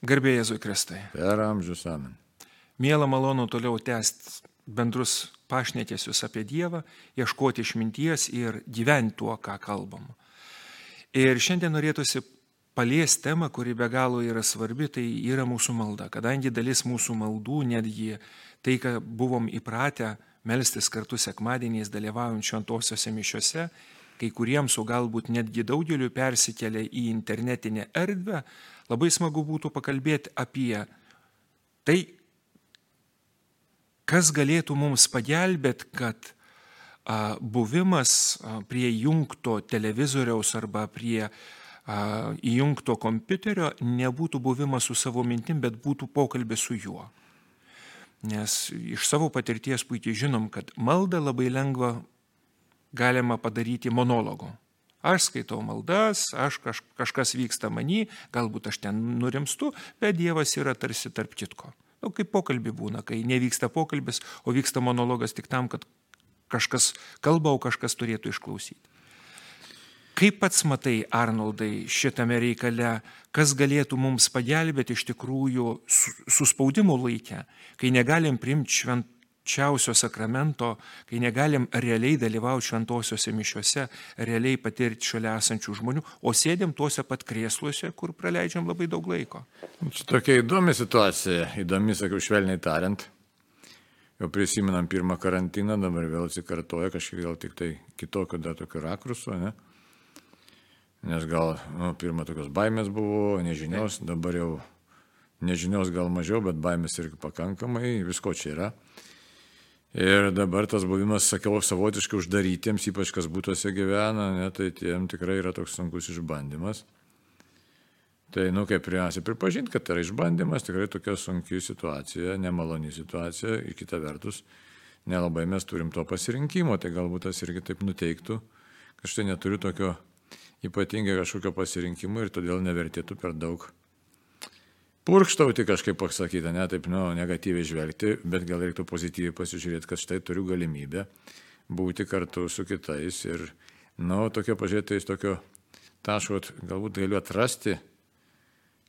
Garbė Jėzui Kristai. Per amžius amen. Mėla malonu toliau tęsti bendrus pašnekėsius apie Dievą, ieškoti išminties ir gyventi tuo, ką kalbam. Ir šiandien norėtųsi paliesti temą, kuri be galo yra svarbi, tai yra mūsų malda. Kadangi dalis mūsų maldų, netgi tai, ką buvom įpratę melstis kartu sekmadieniais dalyvaujant šventosiuose mišiuose, kai kuriems, o galbūt netgi daugeliu persikelia į internetinę erdvę, labai smagu būtų pakalbėti apie tai, kas galėtų mums pagelbėti, kad buvimas prie jungto televizoriaus arba prie įjungto kompiuterio nebūtų buvimas su savo mintim, bet būtų pokalbis su juo. Nes iš savo patirties puikiai žinom, kad maldą labai lengva galima padaryti monologu. Aš skaitau maldas, aš kaž, kažkas vyksta manį, galbūt aš ten nurimstu, bet Dievas yra tarsi tarp kitko. Na, nu, kaip pokalbį būna, kai nevyksta pokalbis, o vyksta monologas tik tam, kad kažkas kalba, o kažkas turėtų išklausyti. Kaip pats matai, Arnoldai, šitame reikale, kas galėtų mums pagelbėti iš tikrųjų suspaudimo laikę, kai negalim primti švent, švenčiausio sakramento, kai negalim realiai dalyvauti šventosiuose mišiuose, realiai patirti šalia esančių žmonių, o sėdėm tuose pat krėsluose, kur praleidžiam labai daug laiko. Čia tokia įdomi situacija, įdomi, sakiau, švelniai tariant. Jau prisimenam pirmą karantiną, dabar vėl atsikartoja kažkiek gal tik tai kitokio dar tokio rakurso, ne? Nes gal, nu, pirmą tokios baimės buvo, nežinios, dabar jau nežinios gal mažiau, bet baimės irgi pakankamai, visko čia yra. Ir dabar tas buvimas, sakiau, savotiškai uždarytiems, ypač kas būtuose gyvena, ne, tai tiem tikrai yra toks sunkus išbandymas. Tai, nu, kaip pirmiausia, pripažinti, kad tai yra išbandymas, tikrai tokia sunki situacija, nemaloni situacija, į kitą vertus, nelabai mes turim to pasirinkimo, tai galbūt tas irgi taip nuteiktų, kad štai neturiu tokio ypatingai kažkokio pasirinkimo ir todėl nevertėtų per daug purkštauti kažkaip pasakyti, ne taip, nu, negatyviai žvelgti, bet gal reiktų pozityviai pasižiūrėti, kad štai turiu galimybę būti kartu su kitais ir, nu, tokio pažiūrėti iš tokio taško, galbūt galiu atrasti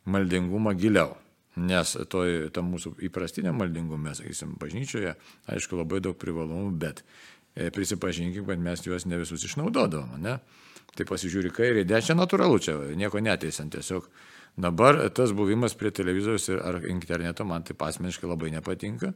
maldingumą giliau. Nes toj, tam mūsų įprastiniam maldingume, sakysim, bažnyčioje, aišku, labai daug privalumų, bet e, prisipažinkim, kad mes juos ne visus išnaudodavom, ne? Tai pasižiūri kairį, dešinę, natūralu čia, nieko neteisant, tiesiog Dabar tas buvimas prie televizoriaus ar interneto man taip asmeniškai labai nepatinka,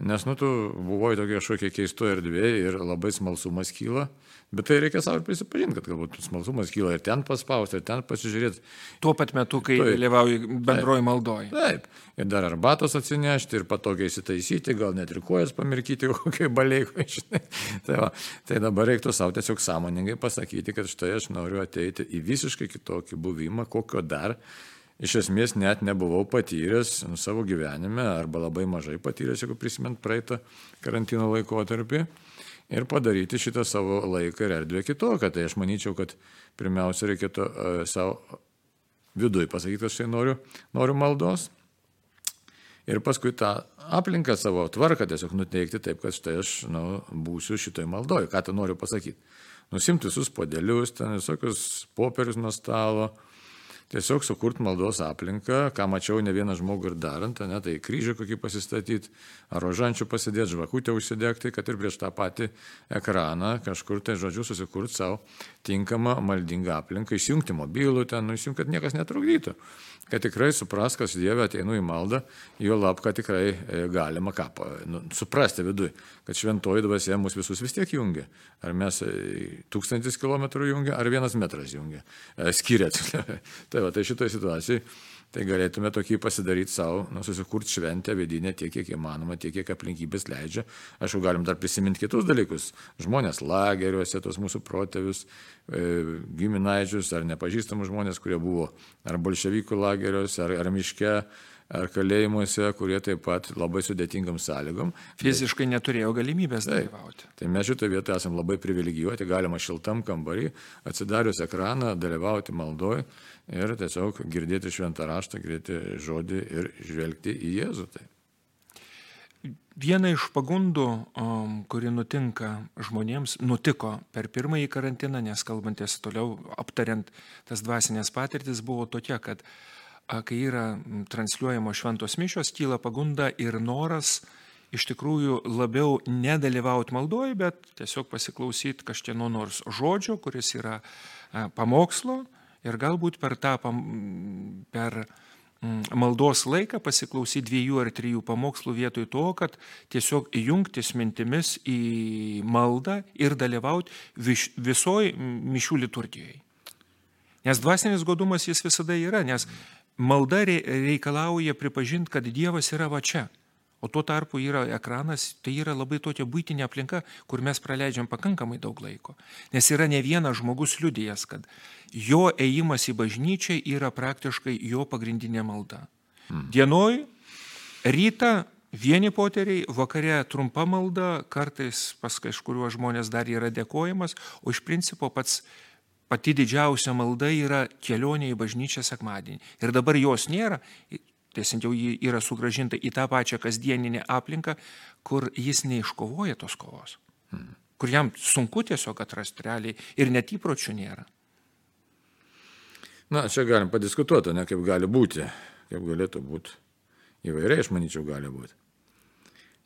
nes, nu, tu buvoji tokia kažkokia keisto erdvė ir labai smalsumas kyla Bet tai reikia savo prisipažinti, kad galbūt smalsumas kyla ir ten paspausti, ir ten pasižiūrėti. Tuo pat metu, kai taip, dalyvauji bendroji maldoji. Taip. Ir dar arbatos atsinešti ir patogiai įsitaisyti, gal net ir kojas pamirkyti kokiai baliai. tai, va, tai dabar reiktų savo tiesiog sąmoningai pasakyti, kad štai aš noriu ateiti į visiškai kitokį buvimą, kokio dar iš esmės net nebuvau patyręs savo gyvenime arba labai mažai patyręs, jeigu prisimint praeitą karantino laikotarpį ir padaryti šitą savo laiką ir erdvę kitokią. Tai aš manyčiau, kad pirmiausia reikėtų uh, savo viduje pasakyti, kad štai noriu, noriu maldos. Ir paskui tą aplinką savo tvarką tiesiog nuteikti taip, kad štai aš nu, būsiu šitoj maldoj. Ką tu noriu pasakyti? Nusimti visus podelius, ten visokius popierius nuo stalo, tiesiog sukurt maldos aplinką, ką mačiau ne vieną žmogų ir darant, ne, tai kryžių kokį pasistatyti, ar rožančių pasidėti, žvakutę užsidegti, kad ir prieš tą patį ekraną kažkur tai žodžiu susikurti savo tinkamą maldingą aplinką, išjungti mobilų ten, nu, išjungti, kad niekas netrukdytų kad tikrai supras, kas Dieve ateinu į maldą, jo lab, kad tikrai e, galima ką, nu, suprasti viduje, kad šventoji dvasia mus visus vis tiek jungia. Ar mes e, tūkstantis kilometrų jungia, ar vienas metras jungia. E, Skiriat. tai va, tai šitoje situacijoje tai galėtume tokį pasidaryti savo, nu, susikurti šventę vidinę tiek, kiek įmanoma, tiek, kiek aplinkybės leidžia. Aišku, galim dar prisiminti kitus dalykus. Žmonės lageriuose, tos mūsų protėvius, e, giminaičius ar nepažįstamus žmonės, kurie buvo ar bolševikų lageriuose, ar, ar miške, ar kalėjimuose, kurie taip pat labai sudėtingam sąlygom. Fiziškai neturėjo galimybės dalyvauti. Tai, tai mes šitoje vietoje esame labai privilegijuoti, galima šiltam kambarį, atsidarius ekraną, dalyvauti maldoj ir tiesiog girdėti šventą raštą, girdėti žodį ir žvelgti į Jėzų. Tai. Viena iš pagundų, um, kuri nutinka žmonėms, nutiko per pirmąjį karantiną, nes kalbantis toliau aptariant tas dvasinės patirtis, buvo tokia, kad kai yra transliuojamos šventos mišios, kyla pagunda ir noras iš tikrųjų labiau nedalyvauti maldoje, bet tiesiog pasiklausyti kažkieno nors žodžio, kuris yra pamokslo ir galbūt per tą per maldos laiką pasiklausyti dviejų ar trijų pamokslų vietoj to, kad tiesiog jungtis mintimis į maldą ir dalyvauti visoj mišių liturgijoje. Nes dvasinis godumas jis visada yra, nes malda reikalauja pripažinti, kad Dievas yra va čia. O tuo tarpu yra ekranas, tai yra labai tokia būtinė aplinka, kur mes praleidžiam pakankamai daug laiko. Nes yra ne vienas žmogus liudijas, kad jo ėjimas į bažnyčią yra praktiškai jo pagrindinė malda. Hmm. Dienoj, rytą vieni poteriai, vakare trumpa malda, kartais pas kažkuriuo žmonės dar yra dėkojimas, o iš principo pats pati didžiausia malda yra kelionė į bažnyčią sekmadienį. Ir dabar jos nėra, tiesiog jau ji yra sugražinta į tą pačią kasdieninę aplinką, kur jis neiškovoja tos kovos. Hmm. Kur jam sunku tiesiog atrasti realiai ir net įpročių nėra. Na, čia galim padiskutuoti, ne kaip gali būti, kaip galėtų būti. Įvairiai, aš manyčiau, gali būti.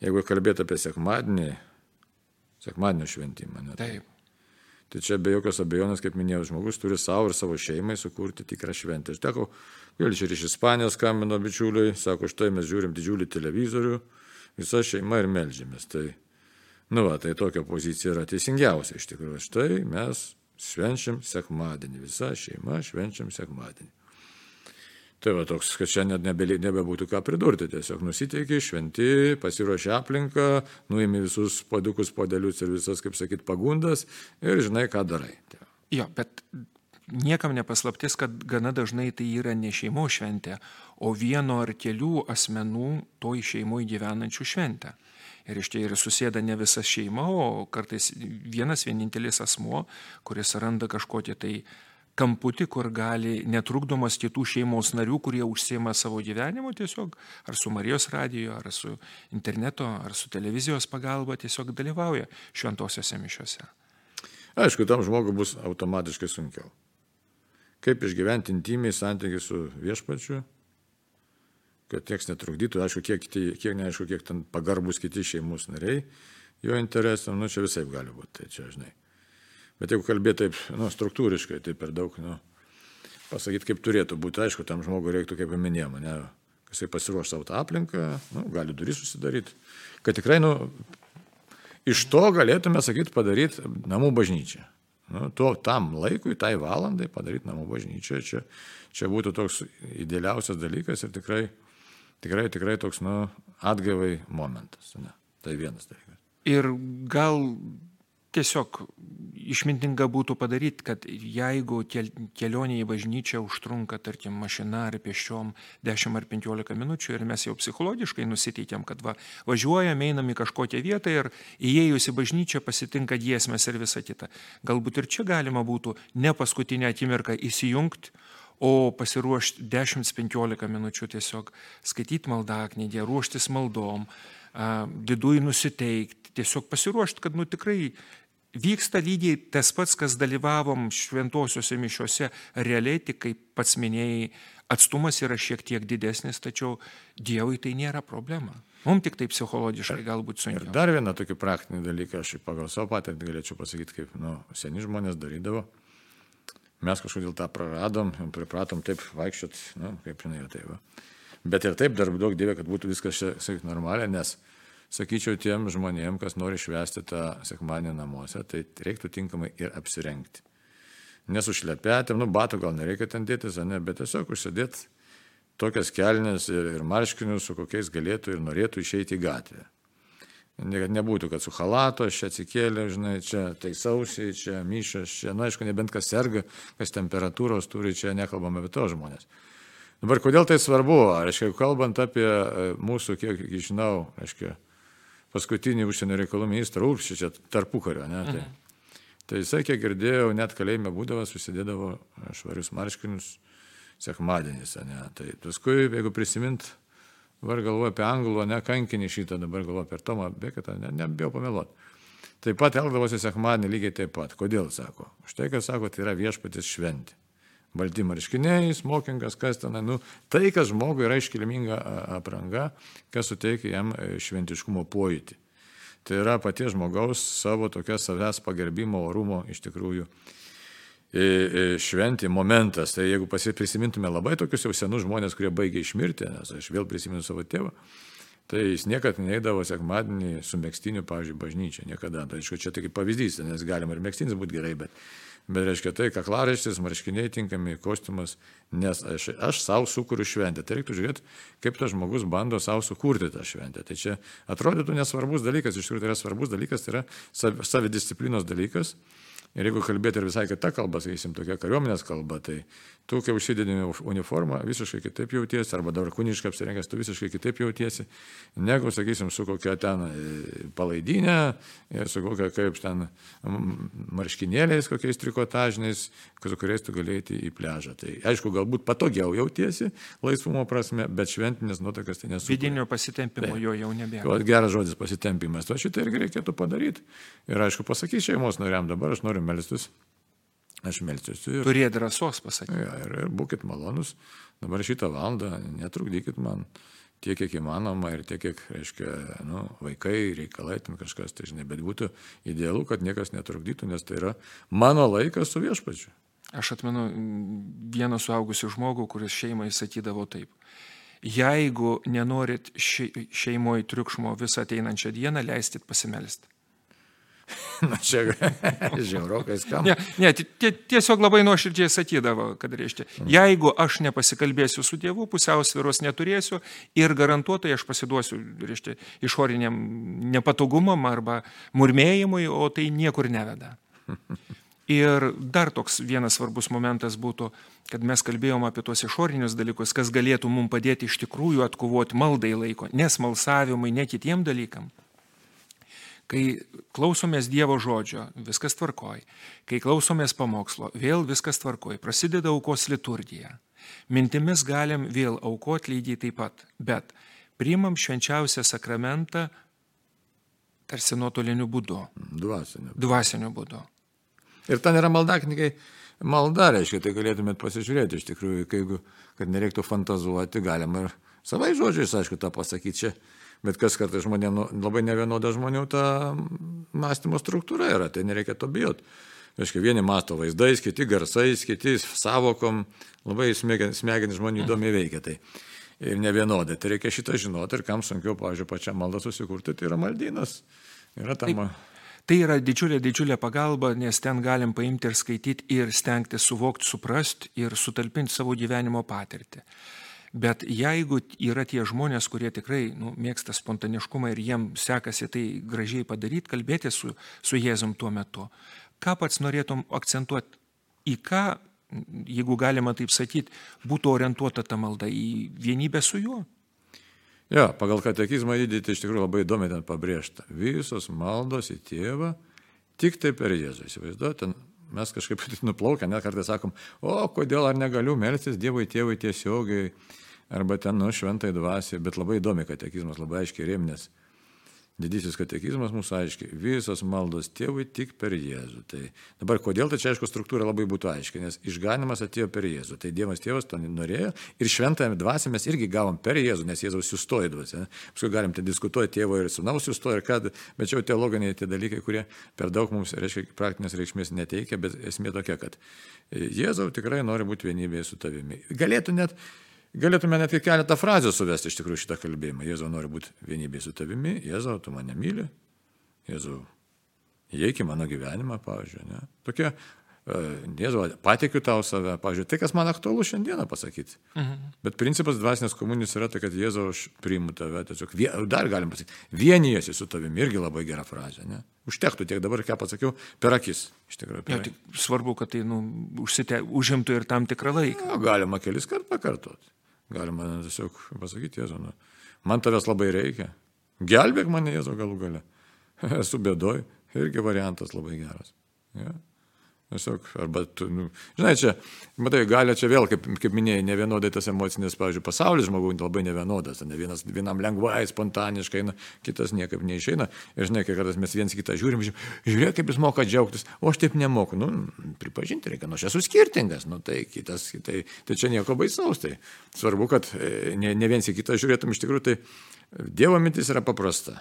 Jeigu kalbėtų apie sekmadienį, sekmadienio šventimą. Ne, tai, Taip. Tai čia be jokios abejonės, kaip minėjau, žmogus turi savo ir savo šeimai sukurti tikrą šventę. Aš teko, vėl čia iš Ispanijos skambino bičiuliai, sako, štai mes žiūrim didžiulį televizorių, visa šeima ir melžiamės. Tai, nu va, tai tokia pozicija yra teisingiausia iš tikrųjų. Štai mes švenčiam sekmadienį, visa šeima švenčiam sekmadienį. Tai va toks, kad šiandien nebe, nebebūtų ką pridurti, tiesiog nusiteikiai, šventi, pasiruošė aplinką, nuimi visus padukus, podelius ir visas, kaip sakyt, pagundas ir žinai, ką darai. Jo, bet niekam nepaslaptis, kad gana dažnai tai yra ne šeimo šventė, o vieno ar kelių asmenų toj šeimoje gyvenančių šventė. Ir iš čia ir susėda ne visa šeima, o kartais vienas vienintelis asmo, kuris randa kažkokį tai kamputį, kur gali netrukdomas kitų šeimos narių, kurie užsima savo gyvenimu tiesiog, ar su Marijos radijo, ar su interneto, ar su televizijos pagalba tiesiog dalyvauja šventosiuose mišiuose. Aišku, tam žmogui bus automatiškai sunkiau. Kaip išgyventi intimiai santykiai su viešpačiu, kad nieks netrukdytų, aišku, kiek, kiek neaišku, kiek ten pagarbus kiti šeimos nariai, jo interesam, nu čia visai gali būti, tai čia žinai. Bet jeigu kalbėti taip, nu, struktūriškai, tai per daug, nu, pasakyti, kaip turėtų būti, aišku, tam žmogui reiktų, kaip paminėjau, ne, jisai pasiruoš savo tą aplinką, nu, gali duris susidaryti, kad tikrai, nu, iš to galėtume, sakyti, padaryti namų bažnyčią. Nu, tuo, tam laikui, tai valandai padaryti namų bažnyčią, čia, čia būtų toks idealiausias dalykas ir tikrai, tikrai, tikrai toks, nu, atgavai momentas. Ne? Tai vienas dalykas. Ir gal tiesiog išmintinga būtų padaryti, kad jeigu kelionė į bažnyčią užtrunka, tarkim, mašina ar pėsčiom 10 ar 15 minučių ir mes jau psichologiškai nusiteikėm, kad va, važiuojam, einam į kažkokią vietą ir įėjus į bažnyčią pasitinka giesmės ir visa kita. Galbūt ir čia galima būtų ne paskutinę akimirką įsijungti, o pasiruošti 10-15 minučių tiesiog skaityti maldaknygę, ruoštis maldom, viduje nusiteikti, tiesiog pasiruošti, kad nu tikrai vyksta lygiai tas pats, kas dalyvavom šventosiuose mišiuose, realiai tik kaip pats minėjai, atstumas yra šiek tiek didesnis, tačiau Dievui tai nėra problema. Mums tik tai psichologiškai galbūt sunkiau. Ir dar vieną tokį praktinį dalyką, aš pagal savo patirtį galėčiau pasakyti, kaip nu, seni žmonės darydavo. Mes kažkodėl tą praradom, pripratom taip vaikščiot, nu, kaip žinai, tai va. Bet ir taip dar daug dievė, kad būtų viskas sakyk, normaliai, nes sakyčiau, tiem žmonėm, kas nori švęsti tą sekmanį namuose, tai reiktų tinkamai ir apsirengti. Nesušlepėtėm, nu, batų gal nereikia ten dėtis, ne, bet tiesiog užsidėti tokias kelnes ir, ir marškinius, su kokiais galėtų ir norėtų išeiti į gatvę. Kad nebūtų, kad su halatu aš čia atsikėlė, žinai, čia taisausiai, čia myšas, čia, na, aišku, nebent kas serga, kas temperatūros turi, čia nekalbame apie to žmonės. Dabar kodėl tai svarbu? Aiškiai, kalbant apie e, mūsų, kiek žinau, aiškiai, paskutinį užsienio reikalų ministrą Uršį, čia tarpukario, ne? Tai, mhm. tai jisai, kiek girdėjau, net kalėjime būdavo, susidėdavo švarius marškinius sekmadienis, ne? Tai paskui, jeigu prisimint, dabar galvoju apie anglų, ne kankinį šitą, dabar galvoju apie Tomą Beketą, ne, nebijau pameluoti. Taip pat elgdavosi sekmadienį lygiai taip pat. Kodėl, sako? Štai, kad sako, tai yra viešpatis šventė. Balti marškiniai, smokingas, kas ten, nu, tai, kas žmogui yra iškilminga apranga, kas suteikia jam e, šventiškumo pojūtį. Tai yra paties žmogaus savo tokia savęs pagerbimo orumo iš tikrųjų e, e, šventė momentas. Tai jeigu prisimintume labai tokius jau senus žmonės, kurie baigė išmirti, nes aš vėl prisimenu savo tėvą, Tai jis niekada neįdavo sekmadienį su mėgstiniu, pavyzdžiui, bažnyčia, niekada. Tai aišku, čia tik pavyzdys, nes galima ir mėgstinis būti gerai, bet Bet reiškia tai, kaklaraištis, marškiniai tinkami, kostiumas, nes aš, aš savo sukūriu šventę. Tai reiktų žiūrėti, kaip tas žmogus bando savo sukurti tą šventę. Tai čia atrodytų nesvarbus dalykas, iš tikrųjų tai yra svarbus dalykas, tai yra savidisciplinos dalykas. Ir jeigu kalbėti ir visai kitą kalbą, sakysim, tokia kariuomenės kalba, tai tu, kai užsidedi uniformą, visiškai kitaip jautiesi, arba dabar kūniškai apsirengęs, tu visiškai kitaip jautiesi, negu, sakysim, su kokia ten e, palaidinė, e, su kokia, kaip ten, marškinėliais, kokiais trikotažiniais, su kuriais tu galėjai į pležą. Tai aišku, galbūt patogiau jautiesi laisvumo prasme, bet šventinės nuotakas tai nesu. Vidinio pasitempimo tai. jo jau nebėra. Geras žodis pasitempimas, to šitą irgi reikėtų padaryti. Ir aišku, pasakys šeimos nariam, dabar aš noriu melstis Aš melsiuosi. Ir... Turėjo drąsos pasakyti. Ja, ir, ir būkite malonus. Dabar šitą valandą netrukdykit man tiek, kiek įmanoma ir tiek, kiek, reiškia, nu, vaikai, reikalai, ten kažkas, tai žinai, bet būtų idealu, kad niekas netrukdytų, nes tai yra mano laikas su viešpačiu. Aš atmenu vieną suaugusių žmogų, kuris šeimai sakydavo taip. Jeigu nenorit šeimoje triukšmo visą ateinančią dieną, leistit pasimelsti. Na čia žiaurokai skamba. Ne, ne, tiesiog labai nuoširdžiai sakydavo, kad reiškia, jeigu aš nepasikalbėsiu su Dievu, pusiausviros neturėsiu ir garantuotai aš pasiduosiu, reiškia, išoriniam nepatogumam arba murmėjimui, o tai niekur neveda. Ir dar toks vienas svarbus momentas būtų, kad mes kalbėjom apie tuos išorinius dalykus, kas galėtų mums padėti iš tikrųjų atkovoti maldai laiko, nesmalsavimui, ne kitiem dalykam. Kai klausomės Dievo žodžio, viskas tvarkoj. Kai klausomės pamokslo, vėl viskas tvarkoj. Prasideda aukos liturgija. Mintimis galim vėl aukoti lygiai taip pat, bet priimam švenčiausią sakramentą tarsi nuotoliniu būdu. Dvasiniu. Dvasiniu būdu. Ir ten yra maldaknygai. Malda reiškia, tai galėtumėt pasižiūrėti iš tikrųjų, kai, kad nereiktų fantazuoti, galima ir savai žodžiais, aišku, tą pasakyti čia Bet kas kartais žmonėm, nu, labai nevienoda žmonių ta mąstymo struktūra yra, tai nereikia to bijoti. Aiškiai, vieni mato vaizdais, kiti garsais, kiti savokom, labai smegenis žmonių įdomiai veikia. Tai ir ne vienodai. Tai reikia šitą žinoti ir kam sunkiau, pavyzdžiui, pačią maldą susikurti, tai yra maldynas. Yra tam. Taip. Tai yra didžiulė, didžiulė pagalba, nes ten galim paimti ir skaityti ir stengti suvokti, suprasti ir sutalpinti savo gyvenimo patirtį. Bet jeigu yra tie žmonės, kurie tikrai nu, mėgsta spontaniškumą ir jiem sekasi tai gražiai padaryti, kalbėti su, su Jėzum tuo metu, ką pats norėtum akcentuoti, į ką, jeigu galima taip sakyti, būtų orientuota ta malda į vienybę su juo? Jo, pagal katekizmą įdėti iš tikrųjų labai įdomiai ten pabrėžta. Visos maldos į tėvą tik tai per Jėzų. Įsivaizduojate, mes kažkaip nuplaukę, net kartais sakom, o kodėl ar negaliu melstis Dievui tėvui tiesiogiai arba ten, nu, šventai dvasiai, bet labai įdomi katekizmas, labai aiškiai rėmnės. Didysis katekizmas mūsų aiškiai, visos maldos tėvui tik per Jėzų. Tai dabar kodėl, tai čia aišku struktūra labai būtų aiški, nes išganimas atėjo per Jėzų. Tai Dievas tėvas to norėjo ir šventąją dvasę mes irgi gavom per Jėzų, nes Jėzaus sustoja dvasia. Paskui galim tai diskutuoti tėvo ir sunaus sustoja ir kad, bet čia jau teologiniai tie dalykai, kurie per daug mums, reiškia, praktinės reikšmės neteikia, bet esmė tokia, kad Jėzau tikrai nori būti vienybėje su tavimi. Galėtų net Galėtume netgi keletą frazių suvesti iš tikrųjų šitą kalbėjimą. Jėzau nori būti vienybė su tavimi, Jėzau, tu mane myli, Jėzau, įeik į mano gyvenimą, pavyzdžiui. Ne? Tokie, Jėzau, patikiu tau save, pavyzdžiui, tai, kas man aktualu šiandieną pasakyti. Mhm. Bet principas dvasinės komunijos yra tai, kad Jėzau, aš priimu tave, tiesiog dar galim pasakyti, vienijasi su tavimi, irgi labai gera frazė. Ne? Užtektų tiek dabar, ką pasakiau, per akis. Iš tikrųjų, per... ja, tik svarbu, kad tai nu, užsite, užimtų ir tam tikrą laiką. Ja, galima kelis kart pakartoti. Galima tiesiog pasakyti, Jėzu, nu, man tavęs labai reikia. Gelbėk mane, Jėzu, galų gale. Esu bėdoj. Irgi variantas labai geras. Ja. Tiesiog, arba tu, nu, žinai, čia, matai, gali čia vėl, kaip, kaip minėjai, ne vienodai tas emocinis, pavyzdžiui, pasaulis žmogaus labai nevienodas, ne vienas, vienam lengvai, spontaniškai, eina, kitas niekaip neišeina. Ir žinai, kai kartais mes viens kitą žiūrim, žiūrėk, kaip jis moka džiaugtis, o aš taip nemoku. Nu, pripažinti reikia, nu, aš esu skirtingas, nu, tai kitas, tai, tai čia nieko baisaus. Tai svarbu, kad e, ne, ne viens į kitą žiūrėtum, iš tikrųjų, tai Dievo mintis yra paprasta.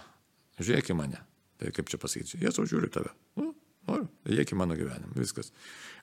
Žiūrėk į mane. Tai kaip čia pasakyti, Jėzau žiūri tave. Nu, noriu, įeik į mano gyvenimą, viskas.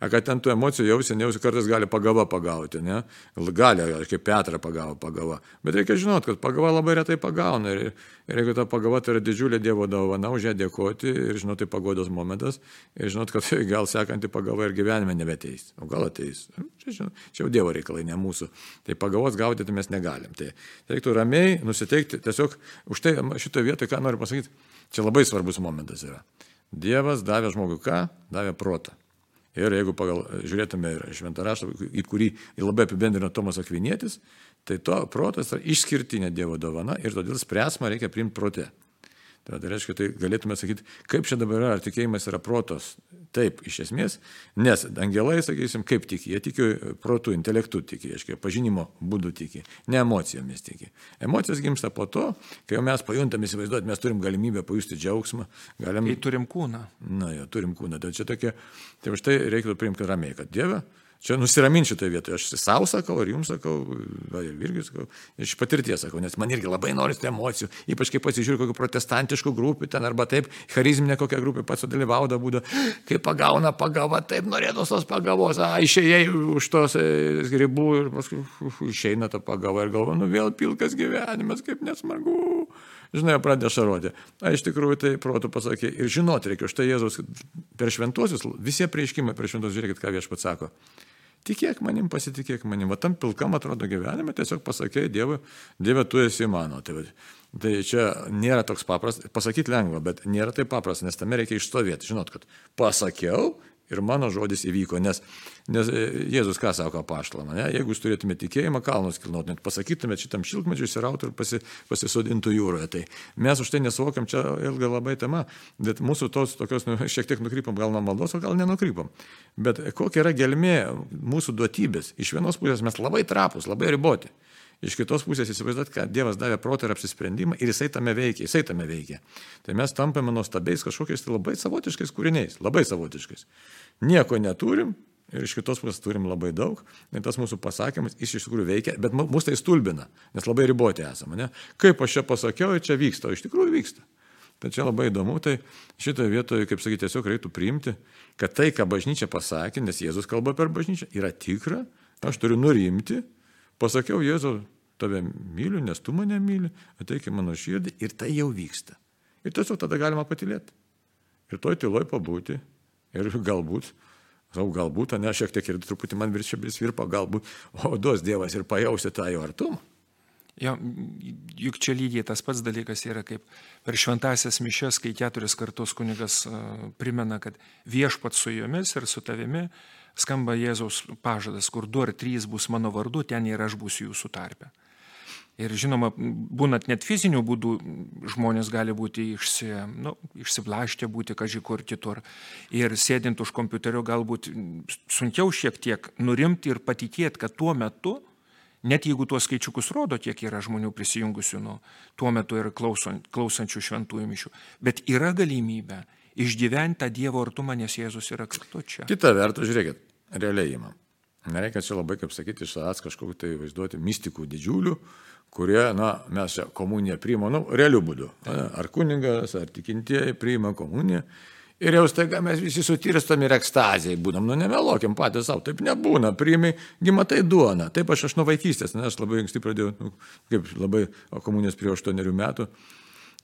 A kad ten tų emocijų jausi, nejausi, kartais gali pagava pagauti, ne? Gali, kaip Petra pagavo pagava. Bet reikia žinoti, kad pagava labai retai pagauna. Ir, ir jeigu ta pagava tai yra didžiulė Dievo dovana, už ją dėkoti ir žinoti, tai pagodos momentas. Ir žinoti, kad gal sekanti pagava ir gyvenime nebeteis. O gal ateis. Čia, žinot, čia jau Dievo reikalai, ne mūsų. Tai pagavos gaudyti tai mes negalim. Tai reiktų ramiai nusiteikti. Tiesiog už tai šitoje vietoje, ką noriu pasakyti, čia labai svarbus momentas yra. Dievas davė žmogui ką? Davė protą. Ir jeigu pagal, žiūrėtume ir šventą raštą, į kurį labai apibendrino Tomas Akvinietis, tai to protas yra išskirtinė Dievo dovana ir todėl spręsmą reikia priimti prote. Tai, tai reiškia, tai galėtume sakyti, kaip čia dabar yra, ar tikėjimas yra protos. Taip, iš esmės, nes angelai, sakysim, kaip tiki, jie tiki protų, intelektų tiki, reiškia, pažinimo būdų tiki, ne emocijomis tiki. Emocijos gimsta po to, kai jau mes pajuntam įsivaizduoti, mes turim galimybę pajusti džiaugsmą. Galim... Kai turim kūną. Na, jo, turim kūną. Tai čia tokia, tai už tai reikėtų priimti ramiai, kad Dieve, Čia nusiraminčiau toje vietoje, aš savo sakau, ir jums sakau, va, ir irgi sakau, iš patirties sakau, nes man irgi labai norisi emocijų, ypač kai pasižiūriu kokių protestantiškų grupių ten arba taip, charizminė kokia grupė pats dalyvauda būda, kai pagauna pagava, taip norėtų tos pagavos, a, išėjai už tos e, ribų ir paskui uf, išeina ta pagava ir galvo, nu vėl pilkas gyvenimas, kaip nesmagu. Žinai, pradeda šaroti. A, iš tikrųjų tai protų pasakė ir žinoti reikia, štai Jėzus per šventuosius, visi prieškimai per šventuosius, žiūrėkit, ką viešpats sako. Tikėk manim, pasitikėk manim. Va tam pilkam atrodo gyvenime tiesiog pasakė Dievui, Dieve, tu esi mano. Tai, tai čia nėra toks paprastas, pasakyti lengva, bet nėra taip paprasta, nes tame reikia išstovėti. Žinot, kad pasakiau ir mano žodis įvyko, nes, nes e, Jėzus ką sako pašlam, ne? jeigu jūs turėtumėte tikėjimą, kalnus kilnotumėte, pasakytumėte šitam šilkmečiui įsirautų ir pasi, pasisodintų jūroje. Tai mes už tai nesuvokiam, čia ilga labai tema, bet mūsų tos tokios nu, šiek tiek nukrypam, gal nuo maldos, o gal nenukrypam. Bet kokia yra gelmė mūsų duotybės? Iš vienos pusės mes labai trapus, labai riboti. Iš kitos pusės įsivaizduot, kad Dievas davė protą ir apsisprendimą ir jisai tame veikia, jisai tame veikia. Tai mes tampame nuostabiais kažkokiais tai labai savotiškais kūriniais, labai savotiškais. Nieko neturim ir iš kitos pusės turim labai daug. Ir tas mūsų pasakymas iš tikrųjų veikia, bet mus tai stulbina, nes labai riboti esame. Ne? Kaip aš čia pasakiau, čia vyksta, o iš tikrųjų vyksta. Tai čia labai įdomu, tai šitoje vietoje, kaip sakyti, tiesiog reiktų priimti, kad tai, ką bažnyčia pasakė, nes Jėzus kalba per bažnyčią, yra tikra, aš turiu nurimti Pasakiau, Jėzau, tave myliu, nes tu mane myli, ateik į mano širdį ir tai jau vyksta. Ir tiesiog tada galima patilėti. Ir toj tyloj pabūti. Ir galbūt, savo galbūt, ne, šiek tiek ir truputį man viršė bisvirpa, galbūt, o duos Dievas ir pajausi tą jo artumą. Jo, juk čia lygiai tas pats dalykas yra kaip per šventasias mišes, kai keturis kartus kunigas uh, primena, kad viešpat su jomis ir su tavimi skamba Jėzaus pažadas, kur du ar trys bus mano vardu, ten ir aš būsiu jūsų tarpe. Ir žinoma, būnat net fizinių būdų, žmonės gali būti išsi, nu, išsiblaškę, būti kažkur kitur. Ir sėdint už kompiuterio galbūt sunkiau šiek tiek nurimti ir patikėti, kad tuo metu, net jeigu tuos skaičiukus rodo, kiek yra žmonių prisijungusių, nu, tuo metu ir klausančių šventųjų mišių, bet yra galimybė išgyventi tą Dievo artumą, nes Jėzus yra kartu čia. Kita vertus, žiūrėkit, realiai įmam. Nereikia čia labai, kaip sakyti, iš savęs kažkokiu tai vaizduoti mistikų didžiulių, kurie, na, mes čia komuniją priimam, nu, realių būdų. Ar kuningas, ar tikintieji priima komuniją. Ir jau staiga mes visi sutirstam ir ekstazijai būnam, nu nemelokim patys savo, taip nebūna, priimi, gimatai duona. Taip aš, aš nuo vaikystės, nes aš labai anksti pradėjau, nu, kaip labai komunijos prie 8 metų,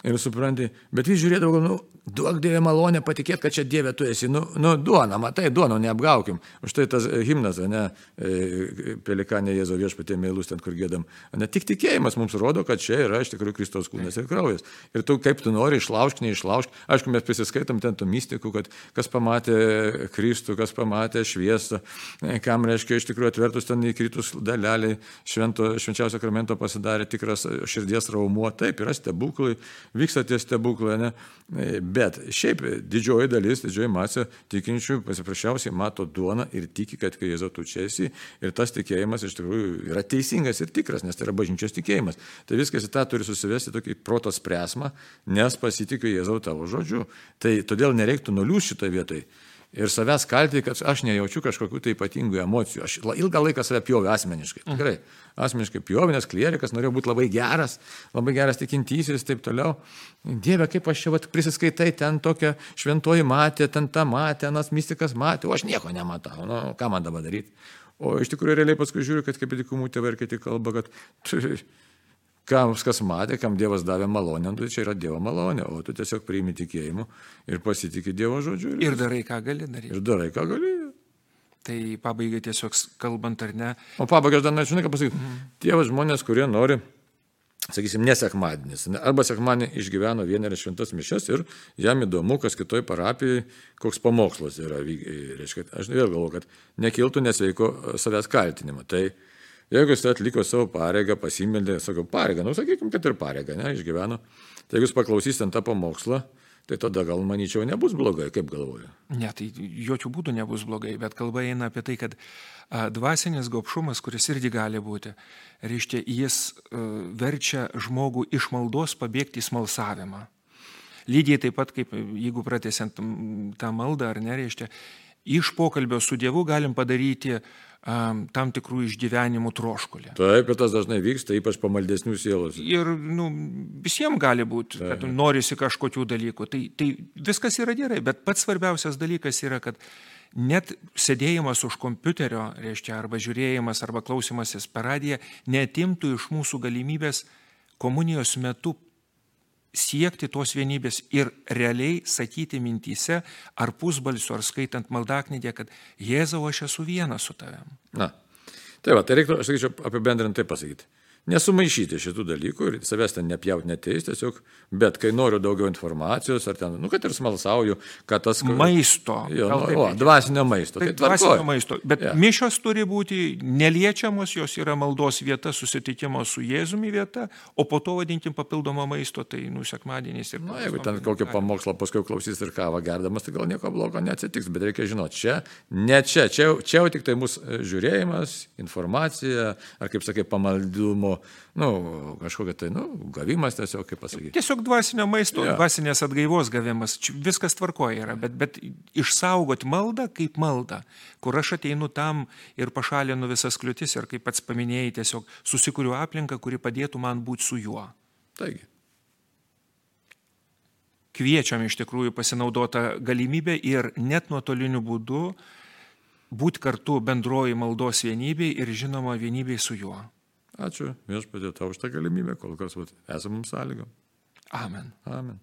Ir supranti, bet vis žiūrėdavau, nu, duok Dievė malonę patikėti, kad čia Dieve tu esi. Nu, nu duona, matai, duona, neapgaukim. Už tai tas e, himnas, ne, e, pelikanė Jėzo viešpatė meilus ten, kur gėdam. Ne tik tikėjimas mums rodo, kad čia yra iš tikrųjų Kristaus kūnas ir kraujas. Ir tu kaip tu nori, išlaužk, neišlaužk. Aišku, mes prisiskaitom ten tų mystikų, kad kas pamatė Kristų, kas pamatė šviesą, e, kam reiškia iš tikrųjų atvertus ten įkritus daleliai švento, švenčiausio sakramento pasidarė tikras širdies raumuo. Taip, yra stebuklai vyksta tie stebuklai, ne? Bet šiaip didžioji dalis, didžioji masė tikinčių pasiprašiausiai mato duoną ir tiki, kad kai Jėzau tu čia esi ir tas tikėjimas iš tikrųjų yra teisingas ir tikras, nes tai yra bažnyčios tikėjimas. Tai viskas į tą turi susivesti tokį protos presmą, nes pasitikiu Jėzau tavo žodžiu. Tai todėl nereiktų nuliūs šitoje vietoje ir savęs kalti, kad aš nejaučiu kažkokių tai ypatingų emocijų. Aš ilgą laiką save pjovė asmeniškai. Tikrai. Asmeniškai pjovė, nes klierikas norėjo būti labai geras, labai geras tikintysis ir taip toliau. Dieve, kaip aš čia vat, prisiskaitai, ten tokia šventoji matė, ten ta matė, nas mystikas matė, o aš nieko nematau. Nu, ką man dabar daryti? O iš tikrųjų realiai paskui žiūriu, kad kaip dikumų tėvai ir kiti kalba, kad kam kas matė, kam Dievas davė malonę, tai čia yra Dievo malonė, o tu tiesiog priimi tikėjimu ir pasitikė Dievo žodžiu. Ir, ir darai, ką gali daryti. Ir darai, ką gali. Tai pabaigai tiesiog kalbant ar ne. O pabaigai aš dar norėčiau ką pasakyti. Mhm. Tie žmonės, kurie nori, sakysim, nesekmadienis. Arba sekmadienį išgyveno vienerias šventas mišes ir jam įdomu, kas kitoj parapijai, koks pamokslas yra. Reiškia, aš vėl galvoju, kad nekiltų nesveiko savęs kaltinimo. Tai Jeigu jis atliko savo pareigą, pasimeldė, sakau, pareigą, nu sakykime, kad ir pareigą, ne, išgyveno, tai jeigu jūs paklausysite tą pamokslą, tai tada gal manyčiau nebus blogai, kaip galvoju. Ne, tai jokių būdų nebus blogai, bet kalba eina apie tai, kad dvasinis gopšumas, kuris irgi gali būti, reiškia, jis a, verčia žmogų iš maldos pabėgti į smalsavimą. Lygiai taip pat, kaip jeigu pratesiant tą maldą ar nereiškia, iš pokalbio su Dievu galim padaryti tam tikrų išgyvenimų troškulį. Taip, ir tas dažnai vyksta, ypač pamaldesnių sielos. Ir nu, visiems gali būti, kad Taip. norisi kažkokių dalykų. Tai, tai viskas yra gerai, bet pats svarbiausias dalykas yra, kad net sėdėjimas už kompiuterio, reiškia, arba žiūrėjimas, arba klausimasis per radiją, netimtų iš mūsų galimybės komunijos metu siekti tos vienybės ir realiai sakyti mintyse ar pusbalsiu, ar skaitant maldaknygę, kad Jėzau, aš esu vienas su tavim. Na, tai va, tai reiktų, aš sakyčiau, apibendrintai pasakyti nesumaišyti šitų dalykų ir savęs ten nepjauti neteis, tiesiog, bet kai noriu daugiau informacijos, ar ten, nu, kad ir smalsauju, kad tas... Maisto. Jo, nu, o, dvasinio maisto. Tai, dvasinio maisto. Bet ja. mišios turi būti neliečiamos, jos yra maldos vieta, susitikimo su Jėzumi vieta, o po to vadinkim papildomą maisto, tai nusekmadieniais ir... Na, jeigu ten kokį pamokslą paskui klausys ir kavą gerdamas, tai gal nieko blogo neatsitiks, bet reikia žinoti, čia, ne čia, čia, čia jau tik tai mūsų žiūrėjimas, informacija, ar kaip sakai, pamaldumo nu, kažkokia tai, nu, gavimas tiesiog, kaip pasakyti. Tiesiog dvasinio maisto, ja. dvasinės atgaivos gavimas, viskas tvarkoja yra, bet, bet išsaugoti maldą kaip maldą, kur aš ateinu tam ir pašalinu visas kliūtis ir kaip pats paminėjai, tiesiog susikuriu aplinką, kuri padėtų man būti su juo. Taigi. Kviečiam iš tikrųjų pasinaudotą galimybę ir net nuotoliniu būdu būti kartu bendroji maldos vienybei ir žinoma vienybei su juo. Ačiū viešpatė tau už tą galimybę, kol kas vat, esamam sąlygom. Amen. Amen.